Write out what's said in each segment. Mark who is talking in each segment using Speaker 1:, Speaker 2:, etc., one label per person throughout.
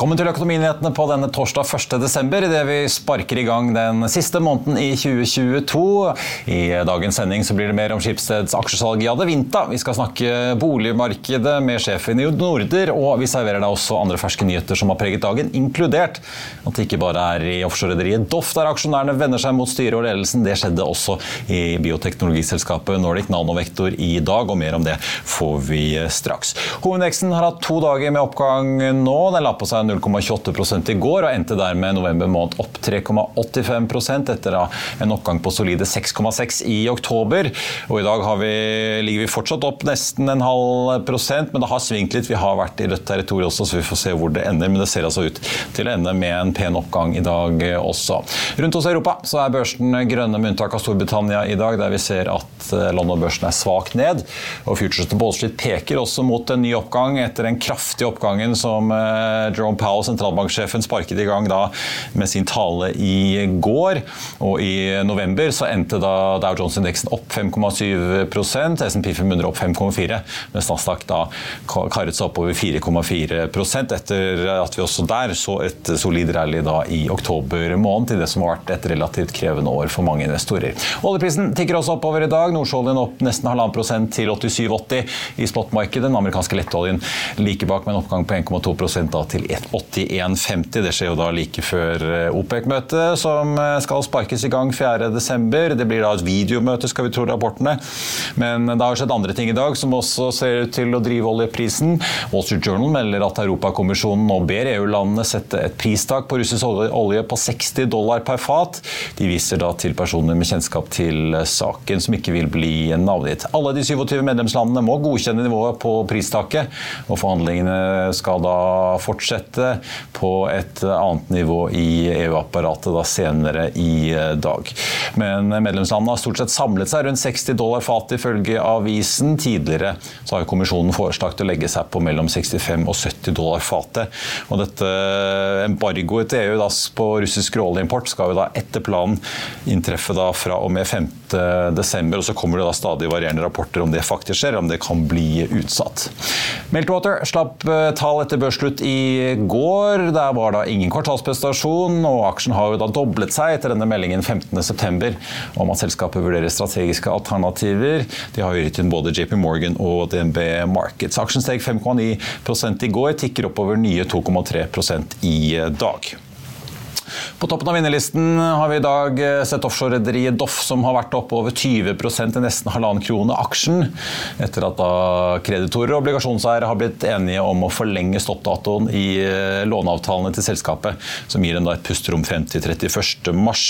Speaker 1: Velkommen til Økonominyhetene på denne torsdag 1.12. idet vi sparker i gang den siste måneden i 2022. I dagens sending så blir det mer om Skipsteds aksjesalg i Adevinta. Vi skal snakke boligmarkedet med sjefen i Norder, og vi serverer deg også andre ferske nyheter som har preget dagen, inkludert at det ikke bare er i offshorerederiet Doff der aksjonærene vender seg mot styret og ledelsen. Det skjedde også i bioteknologiselskapet Nordic Nanovektor i dag, og mer om det får vi straks. Hovedveksten har hatt to dager med oppgang nå. Den la på seg 0,28% i går og endte dermed november måned opp 3,85% etter en oppgang på solide 6,6 i oktober. Og I dag vi, ligger vi fortsatt opp nesten en halv prosent, men det har svingt litt. Vi har vært i rødt territorium også, så vi får se hvor det ender. Men det ser altså ut til å ende med en pen oppgang i dag også. Rundt hos Europa så er børsen grønne med unntak av Storbritannia i dag, der vi ser at eh, London-børsen er svakt ned. Og Futures til Wall peker også mot en ny oppgang etter den kraftige oppgangen som eh, Jerome Powell, sentralbanksjefen, sparket i gang da med sin tale i går. Og i november så endte da Dow Jones-indeksen opp 5,7% SMP 500 opp 5,4 mens Nasdaq da karret seg oppover 4,4% etter at vi også der så et solid rally da i oktober måned til det som har vært et relativt krevende år for mange investorer. Oljeprisen tikker også oppover i dag. Nordsjøoljen opp nesten halvannen prosent til 87,80 i spotmarkedet. Den amerikanske lettoljen like bak med en oppgang på 1,2% til 81,50. Det skjer jo da like før eh, OPEC-møtet, som eh, skal sparkes i gang 4.12. Det blir da et videomøte, skal vi tro rapportene. Men det har skjedd andre ting i dag som også ser ut til å drive oljeprisen. Wall Street Journal melder at Europakommisjonen nå ber EU-landene sette et pristak på russisk olje på 60 dollar per fat. De viser da til personer med kjennskap til saken som ikke vil bli navngitt. Alle de 27 medlemslandene må godkjenne nivået på pristaket, og forhandlingene skal da fortsette dette på et annet nivå i EU-apparatet senere i dag. Men medlemslandene har stort sett samlet seg rundt 60 dollar fat ifølge avisen. Tidligere så har kommisjonen foreslått å legge seg på mellom 65 og 70 dollar fatet. Og dette embargoet til EU da, på russisk råoljeimport skal jo da etter planen inntreffe da fra og med 5. desember, og så kommer det da stadig varierende rapporter om det faktisk skjer, om det kan bli utsatt. Meltwater slapp eh, tall etter børsslutt i går. Der var da ingen kvartalsprestasjon, og aksjen har jo da doblet seg etter denne meldingen 15.9 om at selskapet vurderer strategiske alternativer. De har jo gitt inn både JP Morgan og DNB Markets. Aksjen steg 5,9% i går, tikker oppover nye 2,3% i dag. På toppen av vinnerlisten har vi i dag eh, sett offshorerederiet Doff, som har vært opp over 20% til nesten halvannen krone aksjen, etter at kreditorer og obligasjonseiere har blitt enige om å forlenge stoppdatoen i eh, låneavtalene til selskapet, som gir dem et pusterom frem til 31. mars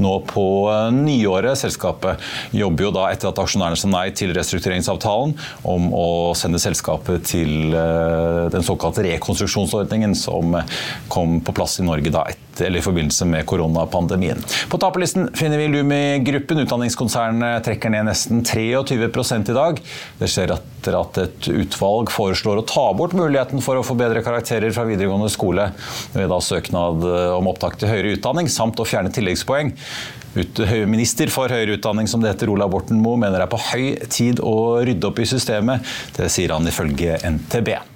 Speaker 1: nå på eh, nyåret. Selskapet jobber jo da etter at aksjonærene sa nei til restruktureringsavtalen om å sende selskapet til den såkalte rekonstruksjonsordningen som kom på plass i Norge da etter eller i forbindelse med koronapandemien. På taperlisten finner vi Lumi-gruppen. Utdanningskonsernet trekker ned nesten 23 i dag. Det skjer etter at et utvalg foreslår å ta bort muligheten for å få bedre karakterer fra videregående skole ved da søknad om opptak til høyere utdanning, samt å fjerne tilleggspoeng. Minister for høyere utdanning, som det heter, Ola Borten Moe, mener det er på høy tid å rydde opp i systemet. Det sier han ifølge NTB.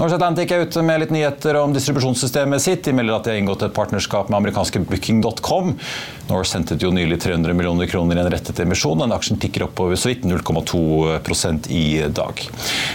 Speaker 1: Norse Atlantic er ute med litt nyheter om distribusjonssystemet sitt. De melder at de har inngått et partnerskap med amerikanske booking.com. Norse hentet jo nylig 300 millioner kroner i en rettet emisjon. Den aksjen tikker oppover så vidt 0,2% i dag.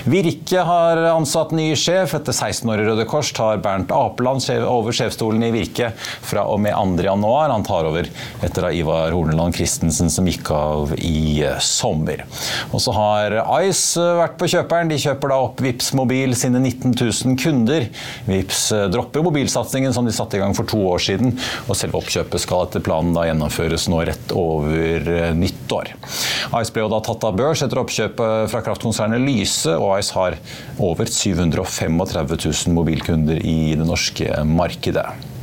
Speaker 1: Virke har ansatt ny sjef. Etter 16 år i Røde Kors tar Bernt Apeland over sjefsstolen i Virke fra og med 2.1. Han tar over etter av Ivar Horneland Christensen som gikk av i sommer. Og så har Ice vært på kjøperen. De kjøper da opp Vips Mobil sine 19 000 kunder. Vips eh, dropper mobilsatsingen som de satte i gang for to år siden, og selve oppkjøpet skal etter planen gjennomføres nå rett over eh, nyttår. Ice ble da tatt av børs etter oppkjøpet fra kraftkonsernet Lyse, og Ice har over 735 000 mobilkunder i det norske markedet.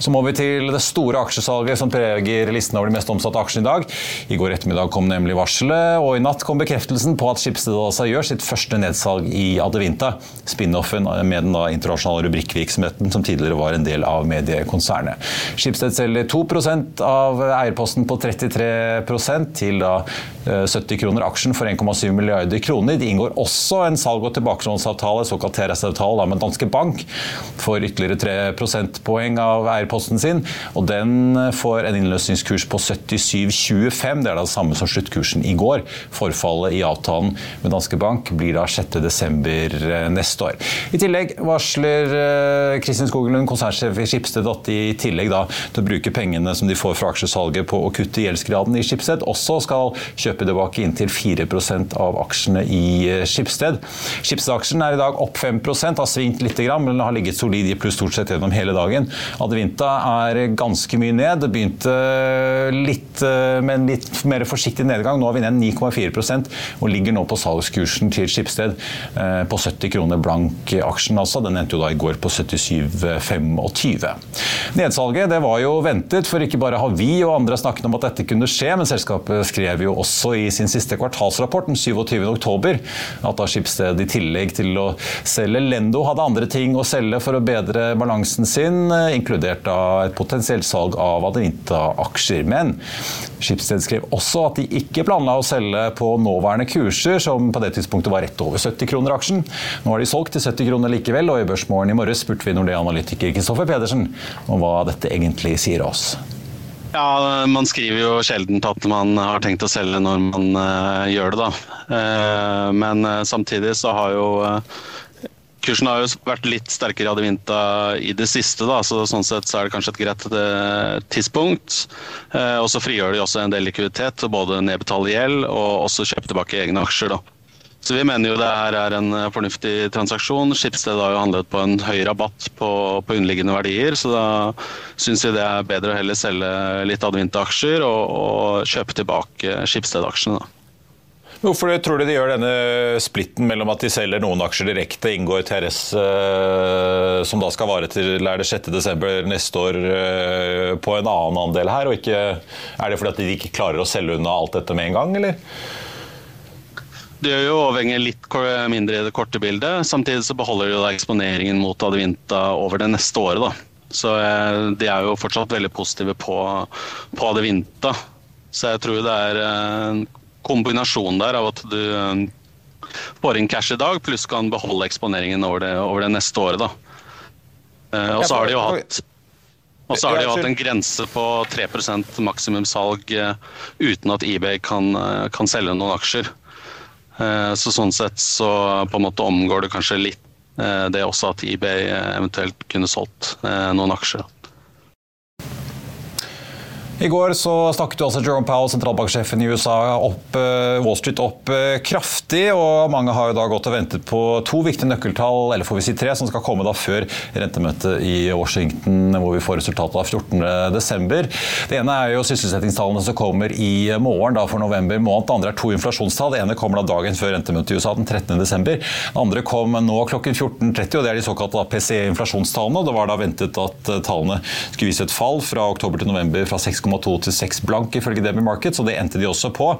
Speaker 1: Så må vi til det store aksjesalget som preger listen over de mest omsatte aksjene i dag. I går ettermiddag kom nemlig varselet, og i natt kom bekreftelsen på at Schibsted gjør sitt første nedsalg i Adevinta. Spin-offen med den da internasjonale rubrikkvirksomheten som tidligere var en del av mediekonsernet. Schibsted selger 2% av eierposten på 33% til da 70 eh, kroner aksjen for 1,7 milliarder kroner. De inngår også en salg- og tilbakelånsavtale, såkalt TRS-avtale, med Danske Bank for ytterligere 3 prosentpoeng av av eierposten sin. og Den får en innløsningskurs på 77,25. Det er det samme som sluttkursen i går. Forfallet i avtalen med Danske Bank blir da 6.12. Eh, neste år. I tillegg varsler eh, Kristin Skogelund, konsernsjef i Skipsted, at de i tillegg da, til å bruke pengene som de får fra aksjesalget på å kutte gjeldsgraden i Skipsted, også skal kjøpe tilbake inntil 4% av aksjene i eh, Skipsted. Skipsted-aksjen er i dag opp 5 har svingt litt, men har ligget solid i pluss stort sett gjennom hele dagen. Adevinta er ganske mye ned. Det begynte litt eh, med en litt mer forsiktig nedgang. Nå har vi ned 9,4% og ligger nå på salgskursen til Skipsted eh, på 70 kroner blank aksjen. altså. Den endte jo da i går på 77,25. Nedsalget det var jo ventet, for ikke bare har vi og andre snakket om at dette kunne skje, men selskapet skrev jo også i sin siste kvartalsrapport den 27.10 at da Skipsted i tillegg til å selge Lendo hadde andre ting å selge for å bedre balansen sin, inkludert inkludert et potensielt salg av Adevinta-aksjer. Men Skipsted skrev også at de ikke planla å selge på nåværende kurser, som på det tidspunktet var rett over 70 kroner aksjen. Nå har de solgt til 70 kroner likevel, og i Børsmorgen i morges spurte vi Nordea-analytiker Kristoffer Pedersen om hva dette egentlig sier oss.
Speaker 2: Ja, man skriver jo sjelden at man har tenkt å selge når man uh, gjør det, da. Uh, men uh, samtidig så har jo Kursen har jo vært litt sterkere i Adevinta i det siste, da, så sånn sett så er det kanskje et greit tidspunkt. og så frigjør de også en del likviditet til både nedbetale gjeld og også kjøpe tilbake egne aksjer. da. Så Vi mener jo det her er en eh, fornuftig transaksjon. Skipsted har jo handlet på en høy rabatt på, på underliggende verdier, så da syns vi det er bedre å heller selge litt advinta-aksjer og, og, kjøpe tilbake Skipsted-aksjene.
Speaker 1: Hvorfor tror du de gjør denne splitten mellom at de selger noen aksjer direkte, inngår TRS eh, som da skal vare til er det 6.12. neste år eh, på en annen andel her, og ikke Er det fordi at de ikke klarer å selge unna alt dette med en gang, eller?
Speaker 2: Det gjør jo avhenger litt mindre i det korte bildet. Samtidig så beholder de eksponeringen mot Adevinta over det neste året. da. Så eh, de er jo fortsatt veldig positive på, på Adevinta. Så jeg tror det er en kombinasjon der av at du eh, får inn cash i dag, pluss kan beholde eksponeringen over det, over det neste året. da. Eh, og så har de jo hatt og så har de hatt en grense på 3% maksimumsalg uten at eBay kan, kan selge noen aksjer. Eh, så sånn sett så på en måte omgår det kanskje litt eh, det også at eBay eh, eventuelt kunne solgt noen aksjer.
Speaker 1: I går så snakket også Jerome Powell, sentralbanksjefen i USA, opp uh, Wall Street opp uh, kraftig. og Mange har jo da gått og ventet på to viktige nøkkeltall, eller får vi si tre, som skal komme da før rentemøtet i Washington, hvor vi får resultatet av 14.12. Det ene er jo sysselsettingstallene som kommer i morgen da for november måned. Det andre er to inflasjonstall. Det ene kommer da dagen før rentemøtet i USA, den 13.12. Det andre kom nå klokken 14.30, og det er de såkalte PCE-inflasjonstallene. Det var da ventet at uh, tallene skulle vise et fall fra oktober til november fra 6,5 6,2 til 6 blank ifølge Demi Market, så det endte de også på.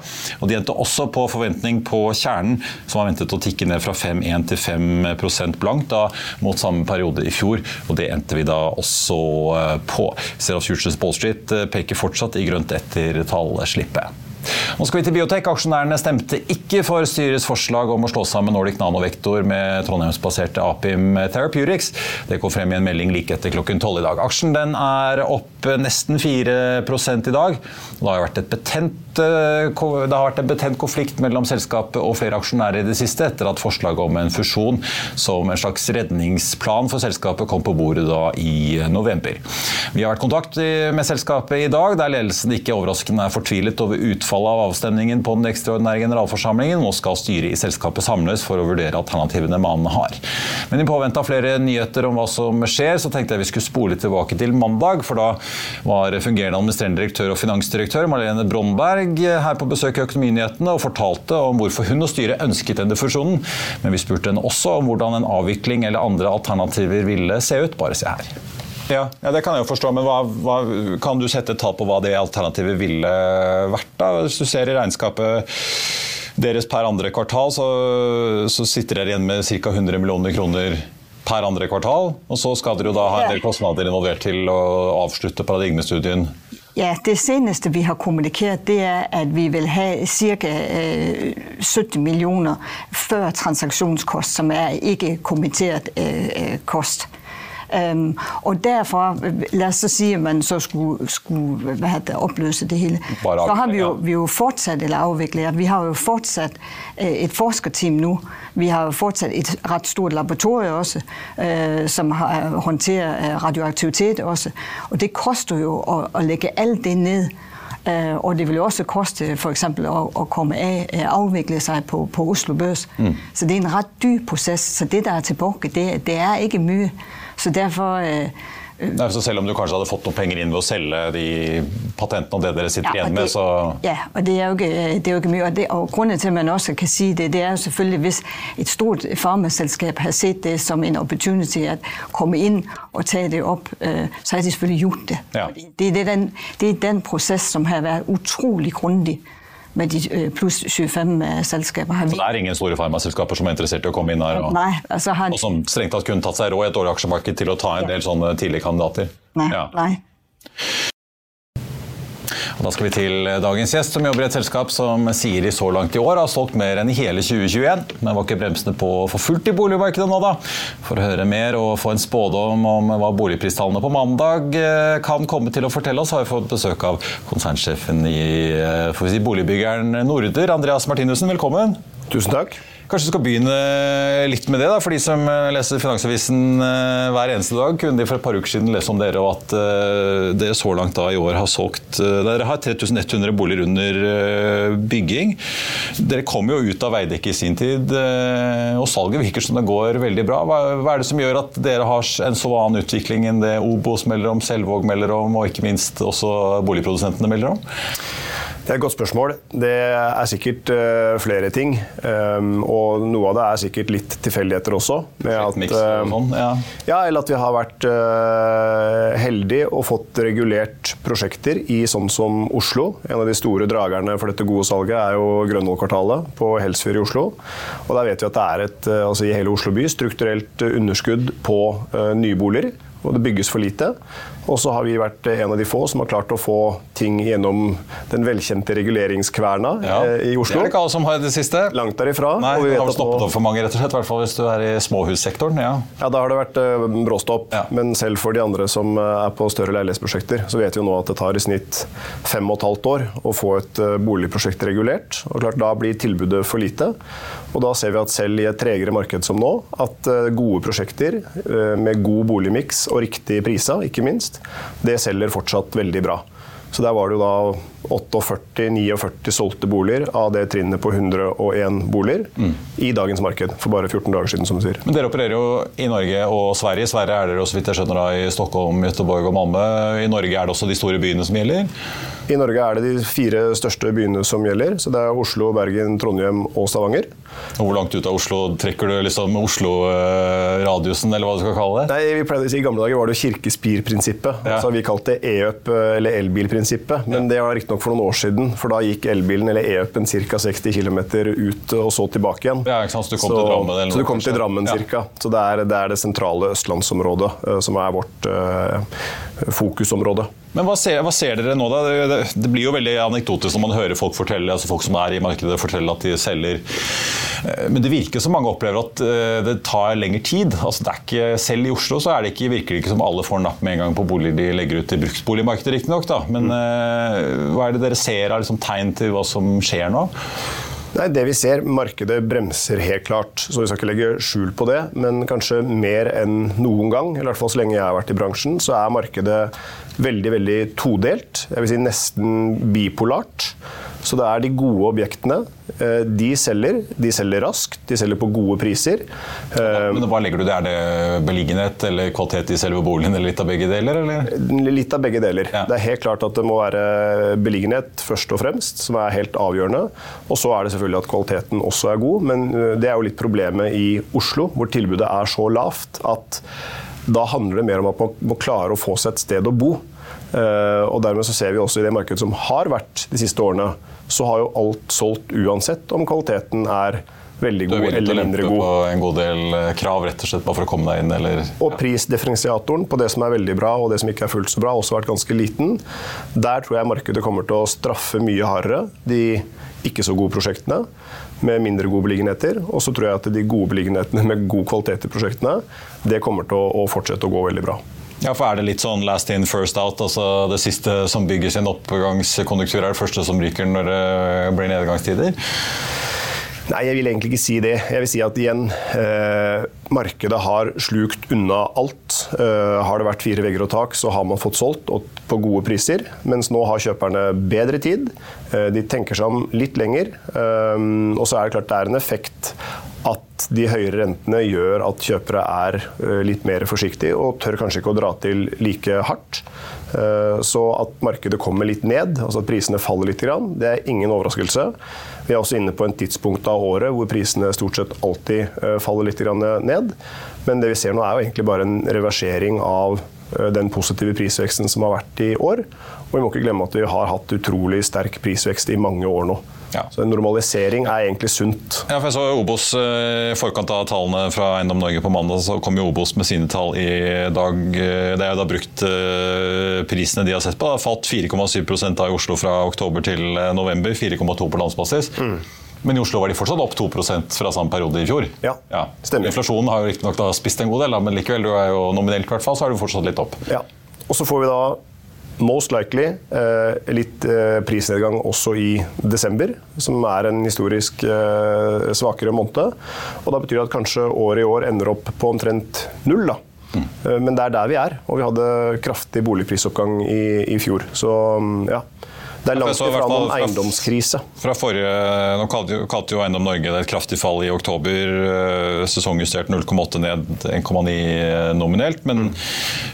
Speaker 1: Og de endte også på forventning på kjernen, som var ventet å tikke ned fra 5,1 til 5% blank da, mot samme periode i fjor. Og det endte vi da også eh, på. Ser at Futures Ball Street eh, peker fortsatt i grønt etter tallslippet. Nå skal vi til Biotek. Aksjonærene stemte ikke for styrets forslag om å slå sammen Nordic Nanovektor med trondheimsbaserte Apim Therapeutics. Det kom frem i en melding like etter klokken tolv i dag. Aksjen er opp nesten 4 i dag. Det har vært, betent, eh, det har vært en betent konflikt mellom selskapet og flere aksjonærer i det siste, etter at forslaget om en fusjon som en slags redningsplan for selskapet kom på bordet da i november. Vi har vært i kontakt med selskapet i dag, der ledelsen ikke overraskende er fortvilet over utfallet utfallet av avstemningen på den ekstraordinære generalforsamlingen. Nå skal styret i selskapet samles for å vurdere alternativene mannen har. Men i påvente av flere nyheter om hva som skjer, så tenkte jeg vi skulle spole tilbake til mandag. For da var fungerende administrerende direktør og finansdirektør Marlene Brondberg her på besøk i Økonominyhetene og fortalte om hvorfor hun og styret ønsket denne fusjonen. Men vi spurte henne også om hvordan en avvikling eller andre alternativer ville se ut. Bare se her. Ja, ja, Det kan jeg jo forstå, men hva, hva, kan du sette et tall på hva det alternativet ville vært? da? Hvis du ser i regnskapet deres per andre kvartal, så, så sitter dere igjen med ca. 100 millioner kroner per andre kvartal. Og så skal dere jo da ha en del kostnader involvert til å avslutte paradigmestudien.
Speaker 3: Ja, Det seneste vi har kommunikert, det er at vi vil ha ca. 70 millioner før transaksjonskost, som er ikke kommentert øh, kost. Um, og derfor, la oss så si at man så skulle, skulle det, oppløse det hele, så har vi jo, vi jo fortsatt, eller avviklet, vi har jo fortsatt uh, et forskerteam nå. Vi har jo fortsatt et rett stort laboratorium også, uh, som har, håndterer øh, radioaktivitet også. Og det koster jo å, å legge alt det ned. Uh, og det vil jo også koste f.eks. Å, å komme av, avvikle seg på, på Oslo Børs. Mm. Så det er en rett dyr prosess. Så det der er tilbake, det, det er ikke mye. Så derfor øh,
Speaker 1: Nei, så selv om du kanskje hadde fått noen penger inn ved å selge de patentene og det dere sitter ja, igjen med, så
Speaker 3: Ja, og det er jo ikke, det er jo ikke mye. Og, det, og, grunnen til at man også kan si det, det er jo selvfølgelig hvis et stort farmaselskap har sett det som en opportunity å komme inn og ta det opp, øh, så har de selvfølgelig gjort det. Ja. Det, er den, det er den prosess som har vært utrolig grundig med de øh, pluss 25 øh, selskaper.
Speaker 1: Så det er ingen store farmaselskaper som er interessert i å komme inn her? Og,
Speaker 3: nei, altså han,
Speaker 1: og som strengt tatt kunne tatt seg råd i et dårlig aksjemarked til å ta en del sånne tidlige kandidater?
Speaker 3: Nei. Ja. nei.
Speaker 1: Da skal vi til dagens gjest, som jobber i et selskap som Siri så langt i år har solgt mer enn i hele 2021. Men var ikke bremsene på for fullt i boligmarkedet nå, da? For å høre mer og få en spådom om hva boligpristallene på mandag eh, kan komme til å fortelle oss, har vi fått besøk av konsernsjefen i eh, si, boligbyggeren Norder, Andreas Martinussen. Velkommen.
Speaker 4: Tusen takk.
Speaker 1: Kanskje du skal begynne litt med det, da, for de som eh, leser Finansavisen eh, hver eneste dag. Kunne de for et par uker siden lese om dere, og at uh, dere så langt da i år har solgt Dere har 3100 boliger under bygging. Dere kom jo ut av Veidekke i sin tid, og salget virker som det går veldig bra. Hva, er det som gjør at dere har en så annen utvikling enn det Obos melder om, Selvåg melder om, og ikke minst også boligprodusentene melder om?
Speaker 4: Det er et godt spørsmål. Det er sikkert uh, flere ting. Um, og noe av det er sikkert litt tilfeldigheter også.
Speaker 1: Med at, uh, sånn, ja.
Speaker 4: ja. eller at vi har vært uh, heldige og fått regulert prosjekter i sånn som Oslo. En av de store dragerne for dette gode salget er jo Grønvoll-kvartalet på Helsfyr i Oslo. Og der vet vi at det er et, altså i hele Oslo by strukturelt underskudd på nyboliger og det bygges for lite. Og så har vi vært en av de få som har klart å få ting gjennom den velkjente reguleringskverna ja, eh, i Oslo.
Speaker 1: Det er det ikke alle som har det siste.
Speaker 4: Langt derifra.
Speaker 1: Nei, og vi har stoppet opp for mange, rett og slett, i hvert fall hvis du er i småhussektoren. Ja,
Speaker 4: ja da har det vært uh, bråstopp. Ja. Men selv for de andre som uh, er på større leilighetsprosjekter, så vet vi jo nå at det tar i snitt fem og et halvt år å få et uh, boligprosjekt regulert. Og klart Da blir tilbudet for lite. Og da ser vi at selv i et tregere marked som nå, at gode prosjekter med god boligmiks og riktig priser, ikke minst, det selger fortsatt veldig bra. Så der var det jo da 48-49 solgte boliger av det trinnet på 101 boliger mm. i dagens marked for bare 14 dager siden, som du sier.
Speaker 1: Men dere opererer jo i Norge og Sverige. Sverige er dere også, vidt jeg skjønner, da, i Stockholm, Göteborg og Malmö. I Norge er det også de store byene som gjelder?
Speaker 4: I Norge er det de fire største byene som gjelder. så Det er Oslo, Bergen, Trondheim og Stavanger.
Speaker 1: Og Hvor langt ut av Oslo trekker du liksom Oslo-radiusen, eller hva du skal kalle det?
Speaker 4: Nei, vi pleide å si I gamle dager var det kirkespirprinsippet. Ja. Så har vi kalt det e-up, eller elbilprinsippet. Men ja. det var riktignok for noen år siden, for da gikk elbilen eller e-upen ca. 60 km ut og så tilbake igjen.
Speaker 1: Ja, ikke sant? Så du kom så, til Drammen? Eller
Speaker 4: så du kom til Drammen ja. Så det er, det er, det sentrale østlandsområdet uh, som er vårt uh, fokusområde.
Speaker 1: Men hva ser, hva ser, dere nå, da? Det, det, blir jo veldig anekdotisk når man hører folk fortelle, altså folk som er i markedet fortelle at de selger. Eh, men det virker som mange opplever at eh, det tar lengre tid. Altså ikke, selv i Oslo så det ikke, virker det ikke som alle får napp med en gang på boliger de legger ut i bruktboligmarkedet, riktignok. Men mm. hva er det dere ser av liksom, tegn til hva som skjer nå?
Speaker 4: Nei, det vi ser, Markedet bremser helt klart, så vi skal ikke legge skjul på det. Men kanskje mer enn noen gang, i hvert fall så lenge jeg har vært i bransjen, så er markedet veldig veldig todelt. Jeg vil si nesten bipolart. Så det er de gode objektene. Eh, de selger. De selger raskt, de selger på gode priser.
Speaker 1: Ja, men hva legger du det? Er det beliggenhet eller kvalitet i selve boligen, eller litt av begge deler? Eller?
Speaker 4: Litt av begge deler. Ja. Det er helt klart at det må være beliggenhet først og fremst, som er helt avgjørende. Og så er det selvfølgelig at kvaliteten også er god, men eh, det er jo litt problemet i Oslo, hvor tilbudet er så lavt at da handler det mer om at man må klare å få seg et sted å bo. Eh, og dermed så ser vi også i det markedet som har vært de siste årene, så har jo alt solgt uansett om kvaliteten er veldig god eller mindre god. Du er villig til å lempe
Speaker 1: på en god del eh, krav rett og slett bare for å komme deg inn? Eller?
Speaker 4: Og prisdifferensiatoren på det som er veldig bra og det som ikke er fullt så bra, har også vært ganske liten. Der tror jeg markedet kommer til å straffe mye hardere de ikke så gode prosjektene med mindre gode beliggenheter. Og så tror jeg at de gode beliggenhetene med god kvalitet i prosjektene, det kommer til å, fortsette å gå veldig bra.
Speaker 1: Ja, for Er det litt sånn last in, first out? altså Det siste som bygger sin oppgangskonjunktur, er det første som ryker når det blir nedgangstider?
Speaker 4: Nei, jeg vil egentlig ikke si det. Jeg vil si at igjen, eh, markedet har slukt unna alt. Eh, har det vært fire vegger og tak, så har man fått solgt på gode priser. Mens nå har kjøperne bedre tid. Eh, de tenker seg om litt lenger. Eh, og så er det klart det er en effekt at de høyere rentene gjør at kjøpere er litt mer forsiktige og tør kanskje ikke å dra til like hardt. Så at markedet kommer litt ned, altså at prisene faller litt, det er ingen overraskelse. Vi er også inne på en tidspunkt av året hvor prisene stort sett alltid faller litt ned. Men det vi ser nå er jo egentlig bare en reversering av eh, den positive prisveksten som har vært i år. Og vi må ikke glemme at vi har hatt utrolig sterk prisvekst i mange år nå. Ja. Så en normalisering er egentlig sunt.
Speaker 1: Ja, for jeg så Obos I forkant av tallene fra Eiendom Norge på mandag, så kom jo Obos med sine tall i dag. Det er jo da brukt prisene de har sett på. Det har falt 4,7 da i Oslo fra oktober til november. 4,2 på landsbasis. Mm. Men i Oslo var de fortsatt opp 2% fra samme periode i fjor.
Speaker 4: Ja, ja. stemmer.
Speaker 1: Inflasjonen har jo riktignok spist en god del, men likevel, du er jo nominelt i hvert fall, så er du fortsatt litt opp.
Speaker 4: Ja. Og så får vi da most likely eh, litt eh, prisnedgang også i desember, som er en historisk eh, svakere måned. Og da betyr det at kanskje året i år ender opp på omtrent null. da. Mm. Eh, men det er der vi er, og vi hadde kraftig boligprisoppgang i, i fjor. Så mm, ja. Det er langt ifra noen eiendomskrise.
Speaker 1: Fra forrige, nå kalte, kalte jo Eiendom Norge det et kraftig fall i oktober. Eh, sesongjustert 0,8 ned, 1,9 nominelt. Men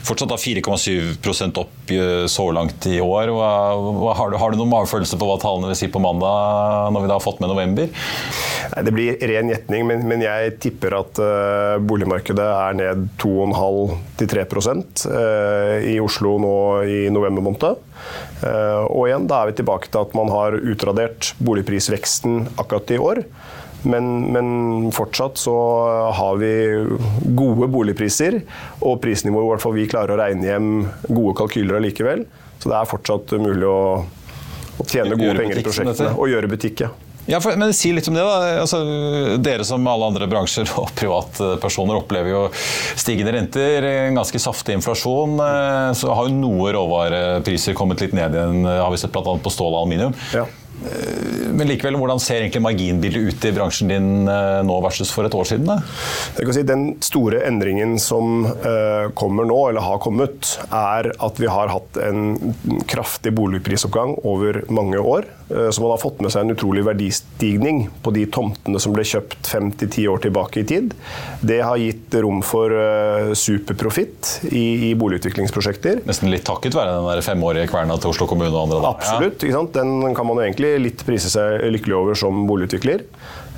Speaker 1: fortsatt da 4,7 opp eh, så langt i år. Har, du, har, du, noen magefølelse på hva tallene vil si på mandag, når vi da har fått med november?
Speaker 4: Det blir ren gjetning, men, men, jeg tipper at uh, boligmarkedet er ned 2,5-3 uh, i Oslo nå i november måned. Uh, og igjen, da er vi tilbake til at man har utradert boligprisveksten akkurat i år. Men, men, fortsatt så har vi gode boligpriser, og prisnivået i hvert fall vi klarer å regne hjem gode kalkyler allikevel. Så det er fortsatt mulig å, å tjene gode penger i prosjektene og gjøre butikk. Ja.
Speaker 1: Ja, for, men Si litt om det. da. Altså, dere som alle andre bransjer og privatpersoner opplever jo stigende renter, ganske saftig inflasjon. Eh, så har jo noe råvarepriser kommet litt ned igjen, har vi sett bl.a. på stål og aluminium. Ja. Eh, men likevel, hvordan ser egentlig marginbildet ut i bransjen din eh, nå versus for et år siden? Da?
Speaker 4: Jeg kan si Den store endringen som kommer nå, eller har kommet, er at vi har hatt en kraftig boligprisoppgang over mange år. Uh, så man har fått med seg en utrolig verdistigning på de tomtene som ble kjøpt fem til ti år tilbake i tid. Det har gitt rom for uh, superprofitt i, i, boligutviklingsprosjekter.
Speaker 1: Nesten litt takket være den der femårige kverna til Oslo kommune og andre? Da.
Speaker 4: Absolutt. Den kan man egentlig litt prise seg lykkelig over som boligutvikler.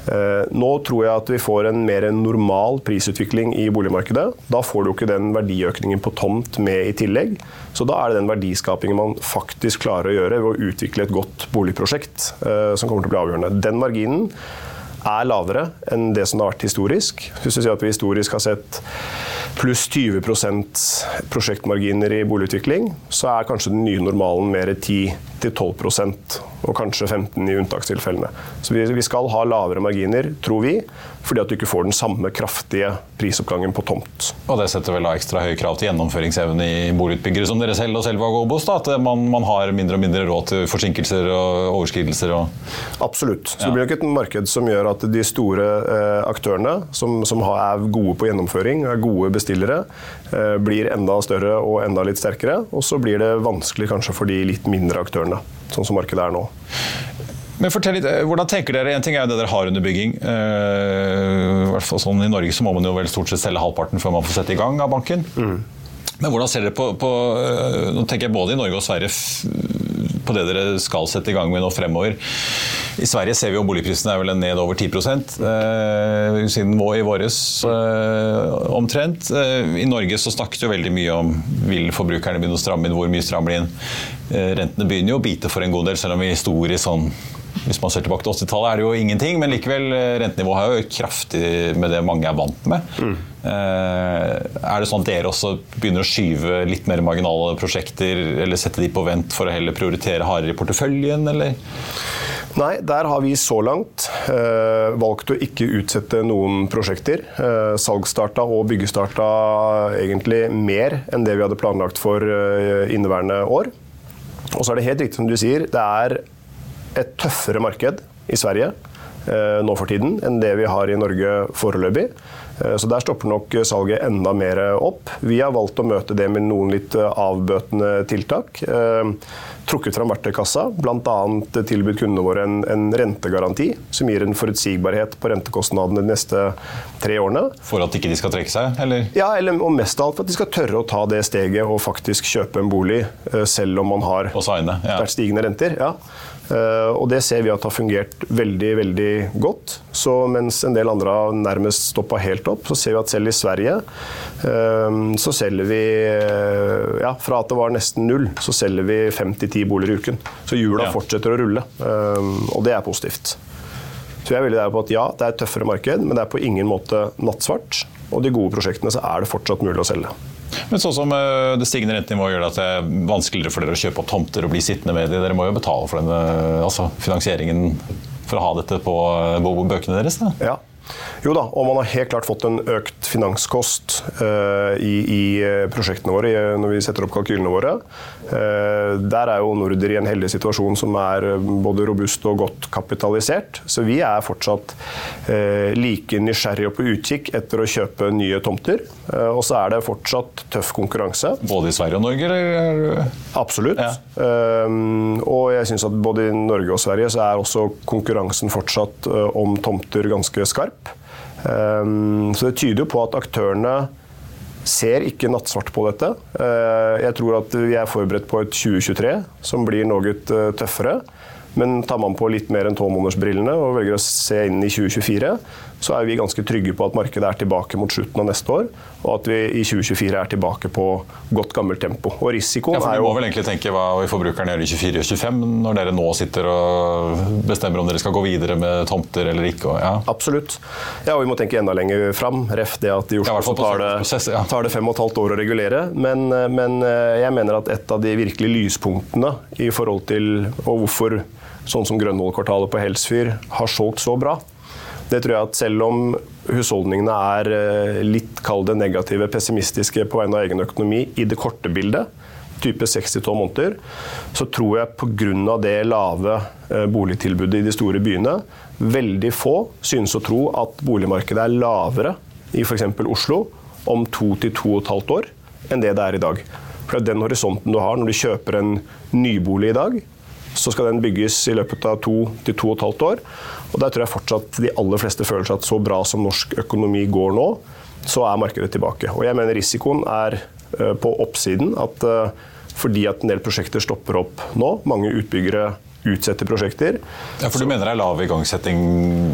Speaker 4: Eh, nå tror jeg at vi får en mer normal prisutvikling i boligmarkedet. Da får du ikke den verdiøkningen på tomt med i tillegg. Så da er det den verdiskapingen man faktisk klarer å gjøre ved å utvikle et godt boligprosjekt eh, som kommer til å bli avgjørende. Den marginen er lavere enn det som det har vært historisk. Hvis vi sier at vi historisk har sett pluss 20% prosjektmarginer i boligutvikling, så er kanskje den nye normalen mer 10-12% og kanskje 15 i unntakstilfellene. Så vi skal ha lavere marginer, tror vi, fordi at du ikke får den samme kraftige prisoppgangen på tomt.
Speaker 1: Og Det setter vel da ekstra høye krav til gjennomføringsevne i boligutbyggere som dere selv og Selva Gobos? Obos? At man, man, har mindre og mindre råd til forsinkelser og overskridelser? Og
Speaker 4: Absolutt. Så Det blir nok et marked som gjør at de store eh, aktørene, som, som er gode på gjennomføring, er gode bestillere, eh, blir enda større og enda litt sterkere. Og så blir det vanskelig kanskje for de litt mindre aktørene, sånn som markedet er nå.
Speaker 1: Men fortell litt, eh, hvordan tenker dere? En ting er jo det dere har under bygging. Uh, hvert fall sånn I Norge så må man jo vel stort sett selge halvparten før man får sette i gang av banken. Mm. Men hvordan ser dere på, på, uh, nå tenker jeg både i Norge og Sverige på det dere skal sette i gang med nå fremover. I Sverige ser vi jo boligprisene er vel ned over 10 eh, siden i våres eh, omtrent. Eh, I Norge så snakket jo veldig mye om vil forbrukerne begynne å stramme inn, hvor mye strammer de inn. Eh, rentene begynner jo å bite for en god del, selv om vi historisk sånn hvis man ser tilbake til 80-tallet, er det jo ingenting, men likevel, eh, rentenivået har jo økt kraftig med det mange er vant med. Mm. Eh, er det sånn at dere også begynner å skyve litt mer marginale prosjekter, eller sette de på vent for å heller prioritere hardere i porteføljen, eller?
Speaker 4: Nei, der har vi så langt eh, valgt å ikke utsette noen prosjekter. Eh, salgsstarta og byggestarta egentlig mer enn det vi hadde planlagt for eh, inneværende år. Og så er det helt riktig som du sier, det er et tøffere marked i Sverige eh, nå for tiden enn det vi har i Norge foreløpig. Eh, så Der stopper nok salget enda mer opp. Vi har valgt å møte det med noen litt eh, avbøtende tiltak. Trukket fram verktøykassa, bl.a. tilbudt kundene våre en, en, rentegaranti som gir en forutsigbarhet på rentekostnadene de neste tre årene.
Speaker 1: For at ikke de skal trekke seg, eller?
Speaker 4: Ja, eller, og mest av alt for at de skal tørre å ta det steget og faktisk kjøpe en bolig, selv om man har
Speaker 1: ja.
Speaker 4: stigende renter. Ja. Eh, og det ser vi at har fungert veldig veldig godt. Så mens en del andre har nærmest stoppa helt opp, så ser vi at selv i Sverige eh, så selger vi eh, ja, Fra at det var nesten null, så selger vi 5-10 boliger i uken. Så hjula ja. fortsetter å rulle, og det er positivt. Så jeg er veldig der på at ja, det er et tøffere marked, men det er på ingen måte nattsvart. Og de gode prosjektene så er det fortsatt mulig å selge.
Speaker 1: Men sånn som eh, det stigende rentenivået gjør det at det er vanskeligere for dere å kjøpe opp tomter og bli sittende med det. Dere må jo betale for denne altså finansieringen for å ha dette på eh, bøkene deres? Da.
Speaker 4: Ja, jo da, og man har helt klart fått en økt finanskost uh, i, i, prosjektene våre når vi setter opp kalkylene våre. Uh, der er jo Norder i en heldig situasjon som er både robust og godt kapitalisert. Så vi er fortsatt uh, like nysgjerrige og på utkikk etter å kjøpe nye tomter. og så er det fortsatt tøff konkurranse.
Speaker 1: Både i Sverige og Norge? Eller?
Speaker 4: Absolutt. Ja. og jeg syns at både i Norge og Sverige så er også konkurransen fortsatt om tomter ganske skarp. Ehm, så det tyder jo på at aktørene ser ikke nattsvart på dette. Eh, jeg tror at vi er forberedt på et 2023 som blir noe eh, tøffere. Men tar man på litt mer enn tolvmånedersbrillene og velger å se inn i 2024, så er vi ganske trygge på at markedet er tilbake mot slutten av neste år, og at vi i 2024 er tilbake på godt gammelt tempo. Og risikoen
Speaker 1: ja, for
Speaker 4: er
Speaker 1: jo Du må vel egentlig tenke hva forbrukerne gjør i 24 og 25, når dere nå sitter og bestemmer om dere skal gå videre med tomter eller ikke? Og, ja.
Speaker 4: Absolutt. Ja, og vi må tenke enda lenger fram. Ref det at i Oslo ja, tar, det, prosess, ja. tar det fem og et halvt år å regulere. Men, men eh, jeg mener at et av de virkelig lyspunktene i forhold til og hvorfor sånn som Grønvoll-kvartalet på Helsfyr har solgt så bra, det tror jeg at selv om husholdningene er eh, litt kall det negative, pessimistiske på vegne av egen økonomi i det korte bildet, type 6-12 måneder, så tror jeg pga. det lave eh, boligtilbudet i de store byene, veldig få synes å tro at boligmarkedet er lavere i f.eks. Oslo om to til to og et halvt år enn det det er i dag. For det er den horisonten du har når du kjøper en nybolig i dag, så skal den bygges i løpet av to til to og et halvt år. Og der tror jeg fortsatt de aller fleste føler seg at så bra som norsk økonomi går nå, så er markedet tilbake. Og jeg mener risikoen er eh, på oppsiden. at eh, fordi at en del prosjekter stopper opp nå, mange utbyggere utsette prosjekter.
Speaker 1: Ja, For du mener det er lav igangsetting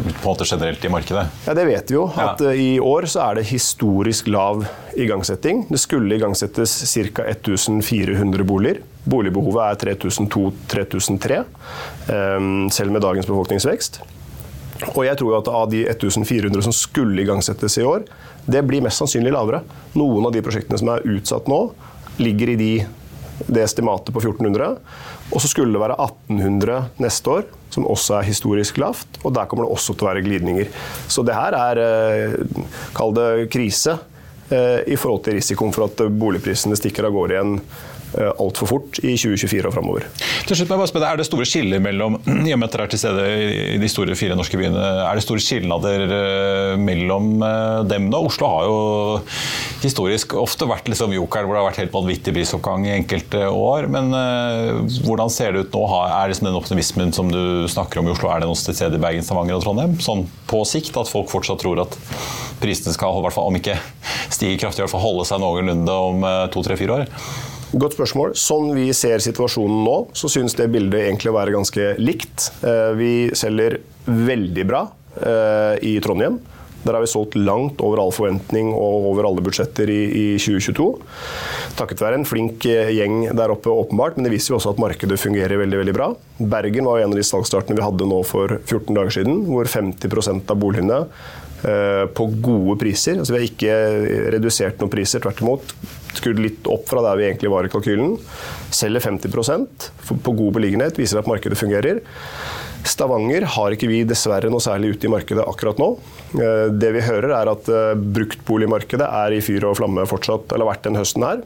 Speaker 1: på en måte generelt i markedet?
Speaker 4: Ja, Det vet vi jo. at ja. Eh, I år så er det historisk lav igangsetting. Det skulle igangsettes ca. 1400 boliger. Boligbehovet er 3002-3003, ehm, selv med dagens befolkningsvekst. Og jeg tror at av de 1400 som skulle igangsettes i år, det blir mest sannsynlig lavere. Noen av de prosjektene som er utsatt nå, ligger i de, det estimatet på 1400. Og så skulle det være 1800 neste år, som også er historisk lavt. Og der kommer det også til å være glidninger. Så det her er, eh, kall det krise, eh, i forhold til risikoen for at boligprisene stikker av gårde igjen altfor fort i 2024 og framover.
Speaker 1: Til slutt, bare spørre, Er det store skiller mellom i og med at dere er til stede i de store fire norske byene, er det store skilnader eh, mellom eh, dem? nå? Oslo har jo historisk ofte vært liksom jokeren hvor det har vært helt vanvittig prisoppgang i enkelte år. Men hvordan ser det ut nå? Er liksom den optimismen som du snakker om i Oslo, er det noe til stede i Bergen, Stavanger og Trondheim? Sånn på sikt, at folk fortsatt tror at prisene skal, i hvert fall om ikke stige kraftig, i hvert fall holde seg noenlunde om to, tre, fire år?
Speaker 4: Godt spørsmål. Sånn vi ser situasjonen nå, så synes det bildet egentlig å være ganske likt. Eh, vi selger veldig bra eh, i Trondheim. Der har vi solgt langt over all forventning og over alle budsjetter i, i 2022. Takket være en flink eh, gjeng der oppe, åpenbart, men det viser jo også at markedet fungerer veldig veldig bra. Bergen var en av de salgsstartene vi hadde nå for 14 dager siden, hvor 50% av boligene på gode priser. Altså Vi har ikke redusert noen priser, tvert imot skrudd litt opp fra der vi egentlig var i kalkylen. Selger 50% på god beliggenhet, viser at markedet fungerer. Stavanger har ikke vi dessverre noe særlig ute i markedet akkurat nå. Eh, det vi hører er at eh, bruktboligmarkedet er i fyr og flamme fortsatt, eller har vært den høsten her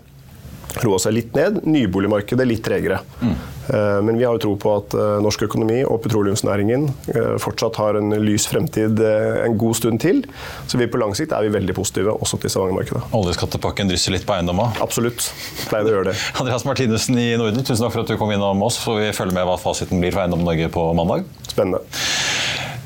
Speaker 4: roa seg litt ned. Nyboligmarkedet litt tregere. Mm. Men vi har jo tro på at eh, norsk økonomi og petroleumsnæringen eh, fortsatt har en lys fremtid en god stund til. Så vi på lang sikt er vi veldig positive også til Stavanger-markedet.
Speaker 1: Oljeskattepakken drysser litt på eiendommer?
Speaker 4: Absolutt. Pleier å gjøre det.
Speaker 1: Andreas Martinussen i Norden, tusen takk for at du kom innom oss. Så vi følger med hva fasiten blir for Eiendom Norge på mandag.
Speaker 4: Spennende.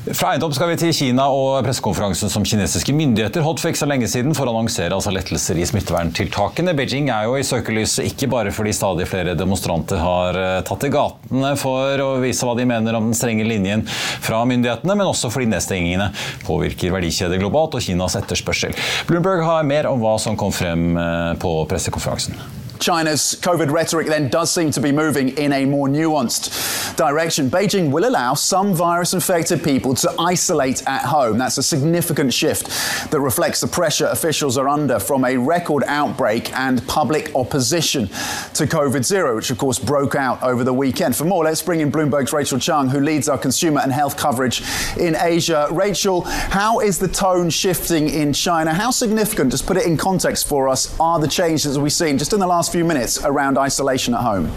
Speaker 1: Fra eiendom skal vi til Kina og pressekonferansen som kinesiske myndigheter holdt for ikke så lenge siden for å annonsere altså lettelser i smitteverntiltakene. Beijing er jo i søkelyset ikke bare fordi stadig flere demonstranter har eh, tatt til gatene for å vise hva de mener om den strenge linjen fra myndighetene, men også fordi nedstengingene påvirker verdikjeder globalt og Kinas etterspørsel. Bloomberg har mer om hva som kom frem eh, på pressekonferansen.
Speaker 5: China's COVID rhetoric then does seem to be moving in a more nuanced direction. Beijing will allow some virus infected people to isolate at home. That's a significant shift that reflects the pressure officials are under from a record outbreak and public opposition to COVID zero, which of course broke out over the weekend. For more, let's bring in Bloomberg's Rachel Chung, who leads our consumer and health coverage in Asia. Rachel, how is the tone shifting in China? How significant, just put it in context for us, are the changes we've seen just in the last last few minutes around isolation at home?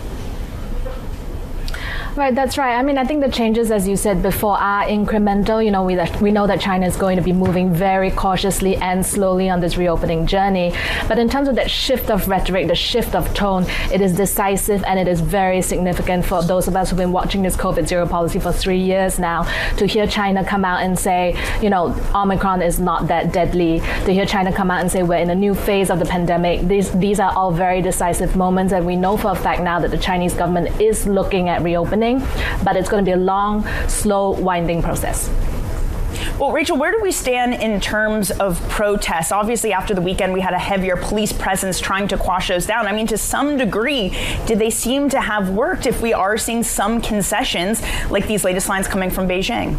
Speaker 6: Right, that's right. I mean, I think the changes, as you said before, are incremental. You know, we, we know that China is going to be moving very cautiously and slowly on this reopening journey. But in terms of that shift of rhetoric, the shift of tone, it is decisive and it is very significant for those of us who've been watching this COVID zero policy for three years now. To hear China come out and say, you know, Omicron is not that deadly. To hear China come out and say we're in a new phase of the pandemic. These these are all very decisive moments, and we know for a fact now that the Chinese government is looking at reopening but it's going to be a long, slow, winding process.
Speaker 7: Well, Rachel, where do we stand in terms of protests? Obviously, after the weekend, we had a heavier police presence trying to quash those down. I mean, to some degree, did they seem to have worked if we are seeing some concessions like these latest lines coming from Beijing?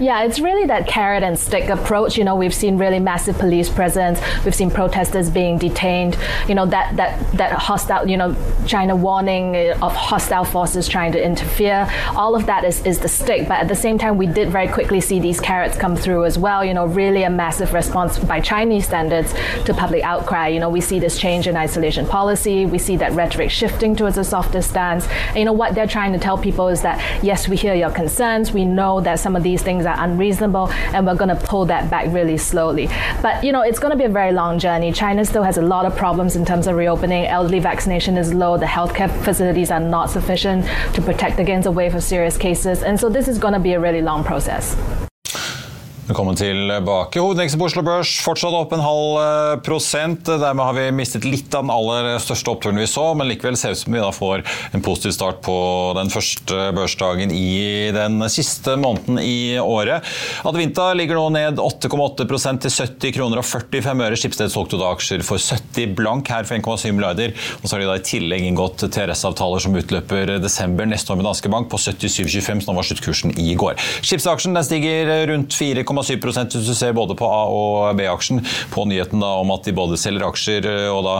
Speaker 6: Yeah, it's really that carrot and stick approach. You know, we've seen really massive police presence. We've seen protesters being detained. You know, that that that hostile. You know, China warning of hostile forces trying to interfere. All of that is is the stick. But at the same time, we did very quickly see these carrots come through as well. You know, really a massive response by Chinese standards to public outcry. You know, we see this change in isolation policy. We see that rhetoric shifting towards a softer stance. And you know what they're trying to tell people is that yes, we hear your concerns. We know that some of these things are unreasonable, and we're going to pull that back really slowly. But you know, it's going to be a very long journey. China still has a lot of problems in terms of reopening. Elderly vaccination is low. The healthcare facilities are not sufficient to protect against a wave of serious cases, and so this is going to be a really long process.
Speaker 1: Velkommen tilbake. Hovedindeksen på Oslo Børs fortsatt opp en halv eh, prosent. Dermed har vi mistet litt av den aller største oppturen vi så, men likevel ser det ut som vi da får en positiv start på den første børsdagen i den siste måneden i året. Advinta ligger nå ned 8,8% til 70 kroner og 45 øre. Skipsted solgte da aksjer for 70 blank her for 1,7 milliarder. Og så har de da i tillegg inngått TRS-avtaler som utløper desember neste år med Danske Bank på 77,25, som var sluttkursen i går. Skipsaksjen stiger rundt 4,7 1,7 hvis du ser både på A- og B-aksjen på nyheten da, om at de både selger aksjer eh, og da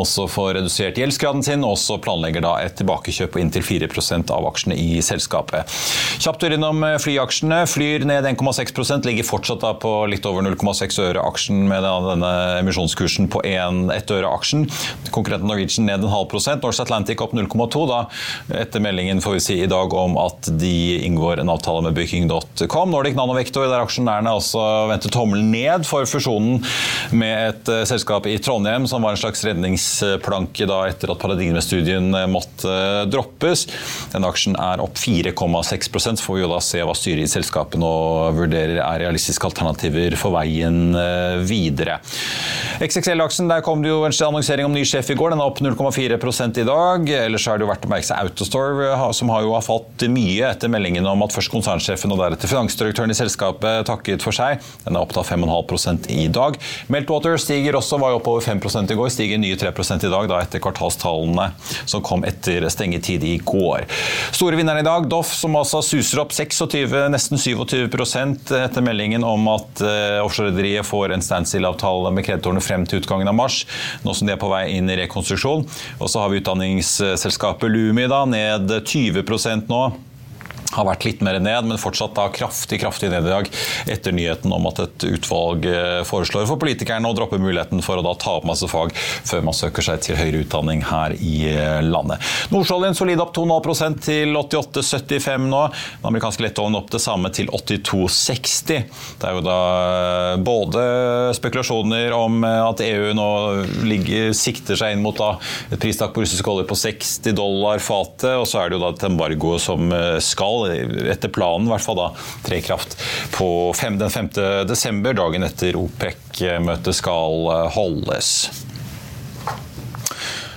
Speaker 1: også får redusert gjeldsgraden sin, og også planlegger da et tilbakekjøp på inntil 4% av aksjene i selskapet. Kjapt tur innom eh, flyaksjene. Flyr ned 1,6% ligger fortsatt da på litt over 0,6 øre aksjen med denne emisjonskursen på 1 øre aksjen. Konkurrenten Norwegian ned en halv prosent. Norse Atlantic opp 0,2 da, etter meldingen får vi si i dag om at de inngår en avtale med Booking.com. Nordic Nanovector, der aksjen er aksjonærene også vendte tommelen ned for fusjonen med et uh, selskap i Trondheim, som var en slags redningsplanke da, etter at paradigmestudien uh, måtte uh, droppes. Den aksjen er opp 4,6 så får vi jo da se hva styret i selskapet nå vurderer er realistiske alternativer for veien videre. XXL-aksjen, der kom det jo en annonsering om ny sjef i går. Den er opp 0,4% i dag. Ellers er det jo verdt å merke seg Autostore, som har jo fått mye etter meldingen om at først konsernsjefen og deretter finansdirektøren i selskapet takker takket for seg. Den er opp til 5,5 i dag. Meltwater stiger også, var jo opp over 5 i går. Stiger nye 3% i dag da etter kvartalstallene som kom etter stengetid i går. Store vinneren i dag, Doff, som altså suser opp 26, nesten 27% etter meldingen om at uh, offshorerederiet får en standstill-avtale med kreditorene frem til utgangen av mars, nå som de er på vei inn i rekonstruksjon. Og så har vi utdanningsselskapet Lumi da, ned 20% nå har vært litt mer ned, men fortsatt da kraftig kraftig ned i dag etter nyheten om at et utvalg eh, foreslår for politikerne å droppe muligheten for å da ta opp masse fag før man søker seg til høyere utdanning her i eh, landet. Nordsjøoljen solid opp 2,5 til 88,75 nå. Den amerikanske lettovnen opp det samme til 82,60. Det er jo da eh, både spekulasjoner om at EU nå ligger, sikter seg inn mot da et pristak på russisk olje på 60 dollar fatet, og så er det jo da et embargo som skal skal, etter planen i hvert fall, da, tre i kraft på fem, den 5. desember, dagen etter OPEC-møtet skal holdes.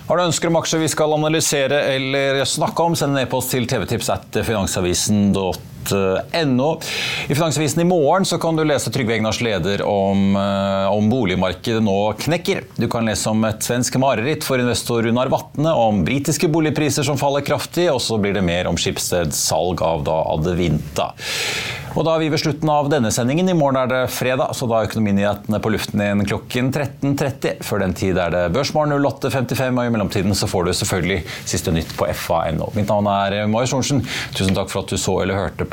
Speaker 1: Har du ønsker om aksjer vi skal analysere eller snakke om, send en e-post til tvtips at finansavisen.no. I Finansavisen i morgen så kan du lese Trygve Egnars leder om, eh, om, boligmarkedet nå knekker. Du kan lese om et svensk mareritt for investor Runar Vatne, om britiske boligpriser som faller kraftig, og så blir det mer om Schibsteds salg av da Adevinta. Og da er vi ved slutten av denne sendingen. I morgen er det fredag, så da er Økonominyhetene på luften igjen klokken 13.30. Før den tid er det Børsmorgen 08.55, og i mellomtiden så får du selvfølgelig siste nytt på fa.no. Mitt navn er Marius Thorensen. Tusen takk for at du så eller hørte på.